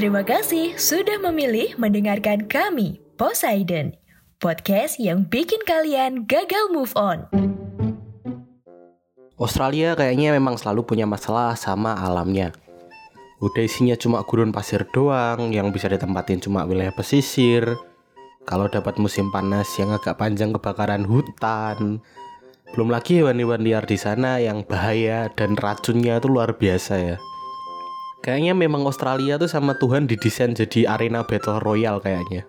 Terima kasih sudah memilih mendengarkan kami, Poseidon, podcast yang bikin kalian gagal move on. Australia kayaknya memang selalu punya masalah sama alamnya. Udah isinya cuma gurun pasir doang yang bisa ditempatin cuma wilayah pesisir. Kalau dapat musim panas yang agak panjang kebakaran hutan. Belum lagi hewan-hewan liar di sana yang bahaya dan racunnya itu luar biasa ya. Kayaknya memang Australia tuh sama Tuhan didesain jadi arena battle royale kayaknya.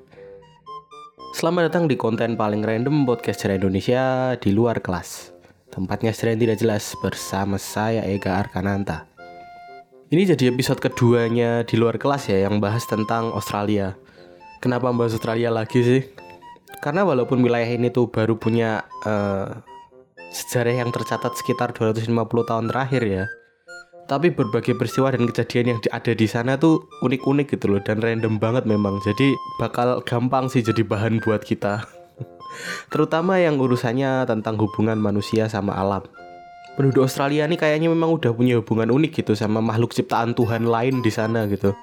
Selamat datang di konten paling random podcast cerita Indonesia di luar kelas. Tempatnya sering tidak jelas bersama saya Ega Arkananta. Ini jadi episode keduanya di luar kelas ya yang bahas tentang Australia. Kenapa bahas Australia lagi sih? Karena walaupun wilayah ini tuh baru punya uh, sejarah yang tercatat sekitar 250 tahun terakhir ya tapi berbagai peristiwa dan kejadian yang ada di sana tuh unik-unik gitu loh dan random banget memang. Jadi bakal gampang sih jadi bahan buat kita. Terutama yang urusannya tentang hubungan manusia sama alam. Penduduk Australia ini kayaknya memang udah punya hubungan unik gitu sama makhluk ciptaan Tuhan lain di sana gitu.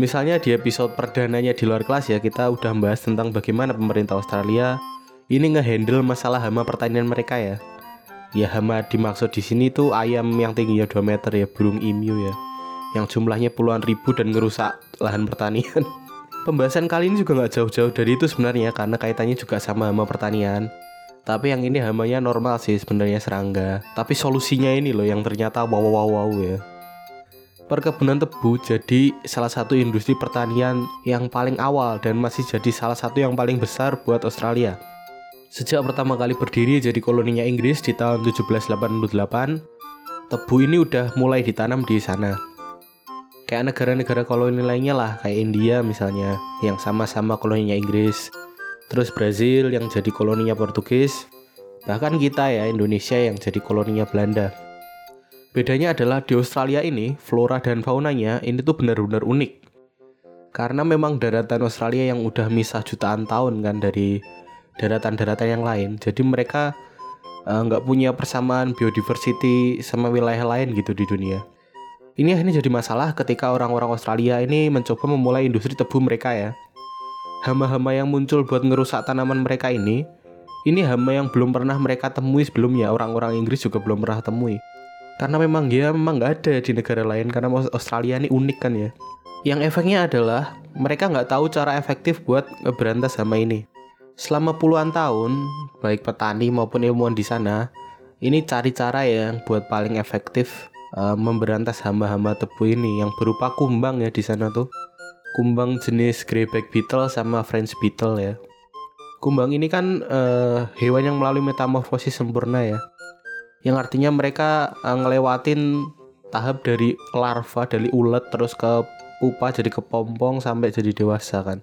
Misalnya di episode perdananya di luar kelas ya kita udah membahas tentang bagaimana pemerintah Australia ini ngehandle masalah hama pertanian mereka ya Ya hama dimaksud di sini tuh ayam yang tingginya 2 meter ya, burung emu ya. Yang jumlahnya puluhan ribu dan ngerusak lahan pertanian. Pembahasan kali ini juga nggak jauh-jauh dari itu sebenarnya karena kaitannya juga sama hama pertanian. Tapi yang ini hamanya normal sih sebenarnya serangga. Tapi solusinya ini loh yang ternyata wow wow wow ya. Perkebunan tebu jadi salah satu industri pertanian yang paling awal dan masih jadi salah satu yang paling besar buat Australia. Sejak pertama kali berdiri jadi koloninya Inggris di tahun 1788, tebu ini udah mulai ditanam di sana. Kayak negara-negara koloni lainnya lah, kayak India misalnya, yang sama-sama koloninya Inggris. Terus Brazil yang jadi koloninya Portugis. Bahkan kita ya, Indonesia yang jadi koloninya Belanda. Bedanya adalah di Australia ini, flora dan faunanya ini tuh benar-benar unik. Karena memang daratan Australia yang udah misah jutaan tahun kan dari daratan-daratan yang lain. Jadi mereka eh, nggak uh, punya persamaan biodiversity sama wilayah lain gitu di dunia. Ini akhirnya jadi masalah ketika orang-orang Australia ini mencoba memulai industri tebu mereka ya. Hama-hama yang muncul buat ngerusak tanaman mereka ini ini hama yang belum pernah mereka temui sebelumnya. Orang-orang Inggris juga belum pernah temui. Karena memang dia memang nggak ada di negara lain karena Australia ini unik kan ya. Yang efeknya adalah mereka nggak tahu cara efektif buat berantas hama ini selama puluhan tahun, baik petani maupun ilmuwan di sana, ini cari cara yang buat paling efektif uh, memberantas hama-hama tebu ini yang berupa kumbang ya di sana tuh. Kumbang jenis greyback beetle sama French beetle ya. Kumbang ini kan uh, hewan yang melalui metamorfosis sempurna ya. Yang artinya mereka uh, ngelewatin tahap dari larva dari ulet terus ke pupa jadi kepompong sampai jadi dewasa kan.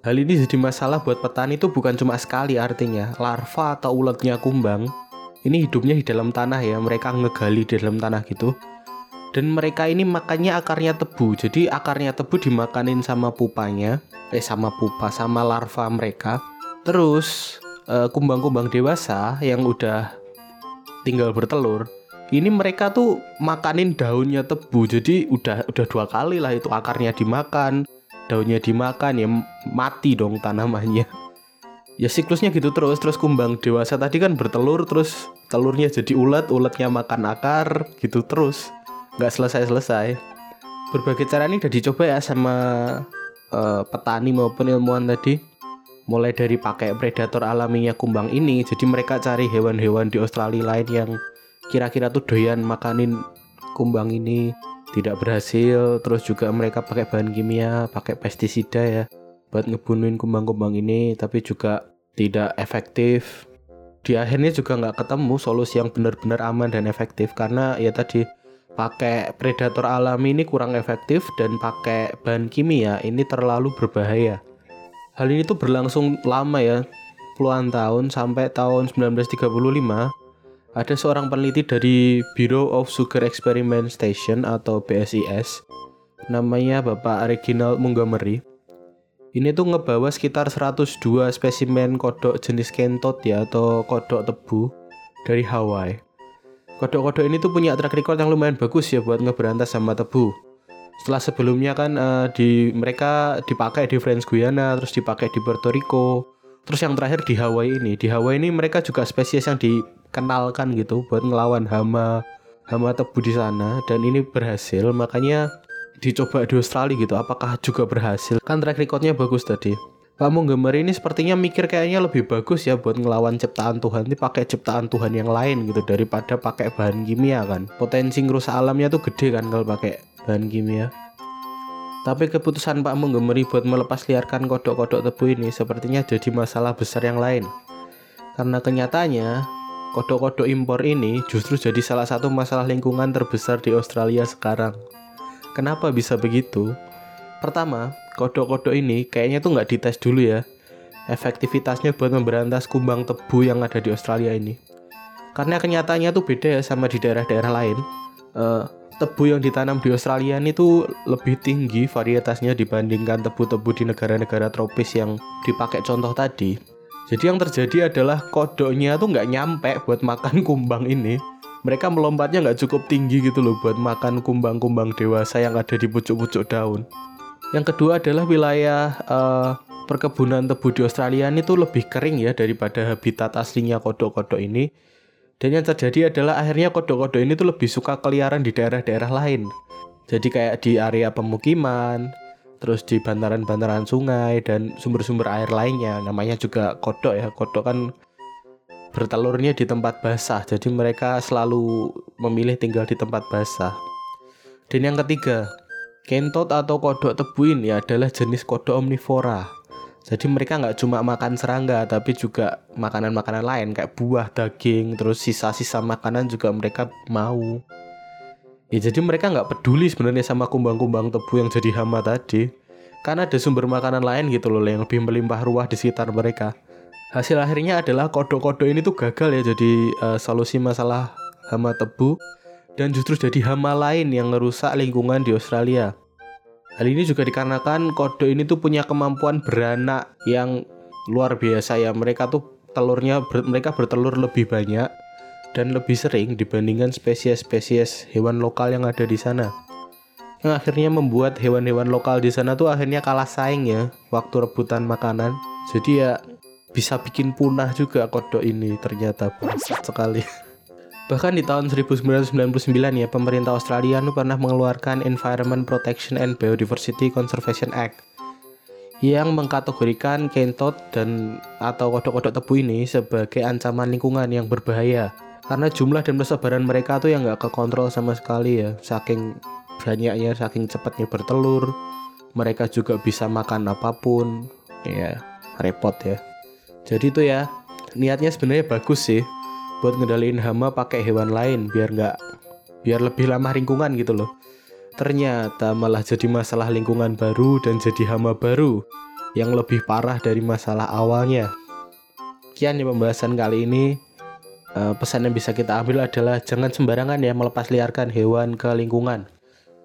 Hal ini jadi masalah buat petani itu bukan cuma sekali artinya. Larva atau uletnya kumbang ini hidupnya di dalam tanah ya. Mereka ngegali di dalam tanah gitu. Dan mereka ini makannya akarnya tebu. Jadi akarnya tebu dimakanin sama pupanya, eh sama pupa sama larva mereka. Terus eh, kumbang-kumbang dewasa yang udah tinggal bertelur, ini mereka tuh makanin daunnya tebu. Jadi udah udah dua kali lah itu akarnya dimakan, daunnya dimakan ya mati dong tanamannya. Ya siklusnya gitu terus terus kumbang dewasa tadi kan bertelur terus telurnya jadi ulat ulatnya makan akar gitu terus. Nggak selesai selesai berbagai cara ini udah dicoba ya sama uh, petani maupun ilmuwan tadi. Mulai dari pakai predator alaminya kumbang ini jadi mereka cari hewan-hewan di Australia lain yang kira-kira tuh doyan makanin kumbang ini tidak berhasil terus juga mereka pakai bahan kimia pakai pestisida ya buat ngebunuhin kumbang-kumbang ini tapi juga tidak efektif. Di akhirnya juga nggak ketemu solusi yang benar-benar aman dan efektif karena ya tadi pakai predator alami ini kurang efektif dan pakai bahan kimia ini terlalu berbahaya. Hal ini tuh berlangsung lama ya puluhan tahun sampai tahun 1935 ada seorang peneliti dari Bureau of Sugar Experimentation atau BSIS namanya Bapak Reginald Montgomery. Ini tuh ngebawa sekitar 102 spesimen kodok jenis kentot ya atau kodok tebu dari Hawaii. Kodok-kodok ini tuh punya track record yang lumayan bagus ya buat ngeberantas sama tebu. Setelah sebelumnya kan uh, di mereka dipakai di French Guiana, terus dipakai di Puerto Rico, terus yang terakhir di Hawaii ini. Di Hawaii ini mereka juga spesies yang dikenalkan gitu buat ngelawan hama hama tebu di sana dan ini berhasil makanya dicoba di Australia gitu apakah juga berhasil kan track recordnya bagus tadi Pak Montgomery ini sepertinya mikir kayaknya lebih bagus ya buat ngelawan ciptaan Tuhan ini pakai ciptaan Tuhan yang lain gitu daripada pakai bahan kimia kan. Potensi ngerusak alamnya tuh gede kan kalau pakai bahan kimia. Tapi keputusan Pak Montgomery buat melepas liarkan kodok-kodok tebu ini sepertinya jadi masalah besar yang lain. Karena kenyataannya, kodok-kodok impor ini justru jadi salah satu masalah lingkungan terbesar di Australia sekarang. Kenapa bisa begitu? Pertama, kodok-kodok ini kayaknya tuh nggak dites dulu ya efektivitasnya buat memberantas kumbang tebu yang ada di Australia ini. Karena kenyataannya tuh beda ya sama di daerah-daerah lain. Uh, tebu yang ditanam di Australia ini tuh lebih tinggi varietasnya dibandingkan tebu-tebu di negara-negara tropis yang dipakai contoh tadi. Jadi yang terjadi adalah kodoknya tuh nggak nyampe buat makan kumbang ini. Mereka melompatnya nggak cukup tinggi gitu loh buat makan kumbang-kumbang dewasa yang ada di pucuk-pucuk daun. Yang kedua adalah wilayah uh, perkebunan tebu di Australia ini tuh lebih kering ya daripada habitat aslinya kodok-kodok ini. Dan yang terjadi adalah akhirnya kodok-kodok ini tuh lebih suka keliaran di daerah-daerah lain. Jadi kayak di area pemukiman, terus di bantaran-bantaran sungai dan sumber-sumber air lainnya. Namanya juga kodok ya. Kodok kan bertelurnya di tempat basah. Jadi mereka selalu memilih tinggal di tempat basah. Dan yang ketiga, Kentot atau kodok tebu ini adalah jenis kodok omnivora. Jadi mereka nggak cuma makan serangga, tapi juga makanan-makanan lain kayak buah, daging, terus sisa-sisa makanan juga mereka mau. Ya jadi mereka nggak peduli sebenarnya sama kumbang-kumbang tebu yang jadi hama tadi. Karena ada sumber makanan lain gitu loh yang lebih melimpah ruah di sekitar mereka. Hasil akhirnya adalah kodok-kodok ini tuh gagal ya jadi uh, solusi masalah hama tebu dan justru jadi hama lain yang merusak lingkungan di Australia. Hal ini juga dikarenakan kodok ini tuh punya kemampuan beranak yang luar biasa ya. Mereka tuh telurnya ber, mereka bertelur lebih banyak dan lebih sering dibandingkan spesies-spesies hewan lokal yang ada di sana. Yang akhirnya membuat hewan-hewan lokal di sana tuh akhirnya kalah saing ya waktu rebutan makanan. Jadi ya bisa bikin punah juga kodok ini ternyata bangsat sekali. Bahkan di tahun 1999 ya, pemerintah Australia nu pernah mengeluarkan Environment Protection and Biodiversity Conservation Act yang mengkategorikan kentot dan atau kodok-kodok tebu ini sebagai ancaman lingkungan yang berbahaya. Karena jumlah dan persebaran mereka tuh yang nggak kekontrol sama sekali ya. Saking banyaknya saking cepatnya bertelur mereka juga bisa makan apa pun. Ya repot ya. Jadi tuh ya niatnya sebenarnya bagus sih buat ngendaliin hama pakai hewan lain biar nggak biar lebih lama lingkungan gitu loh. Ternyata malah jadi masalah lingkungan baru dan jadi hama baru yang lebih parah dari masalah awalnya. Kian di pembahasan kali ini uh, pesan yang bisa kita ambil adalah jangan sembarangan ya melepas liarkan hewan ke lingkungan.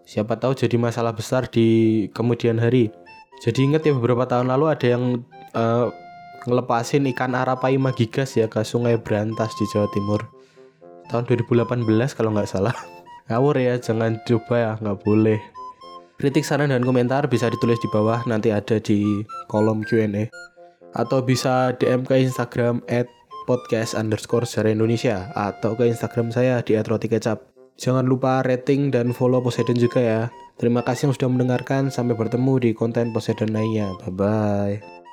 Siapa tahu jadi masalah besar di kemudian hari. Jadi ingat ya beberapa tahun lalu ada yang uh, ngelepasin ikan arapaima magigas ya ke sungai Berantas di Jawa Timur tahun 2018 kalau nggak salah ngawur ya jangan coba ya nggak boleh kritik saran dan komentar bisa ditulis di bawah nanti ada di kolom Q&A atau bisa DM ke Instagram at podcast underscore sejarah Indonesia atau ke Instagram saya di @rotikecap. Jangan lupa rating dan follow Poseidon juga ya. Terima kasih yang sudah mendengarkan. Sampai bertemu di konten Poseidon lainnya. Bye bye.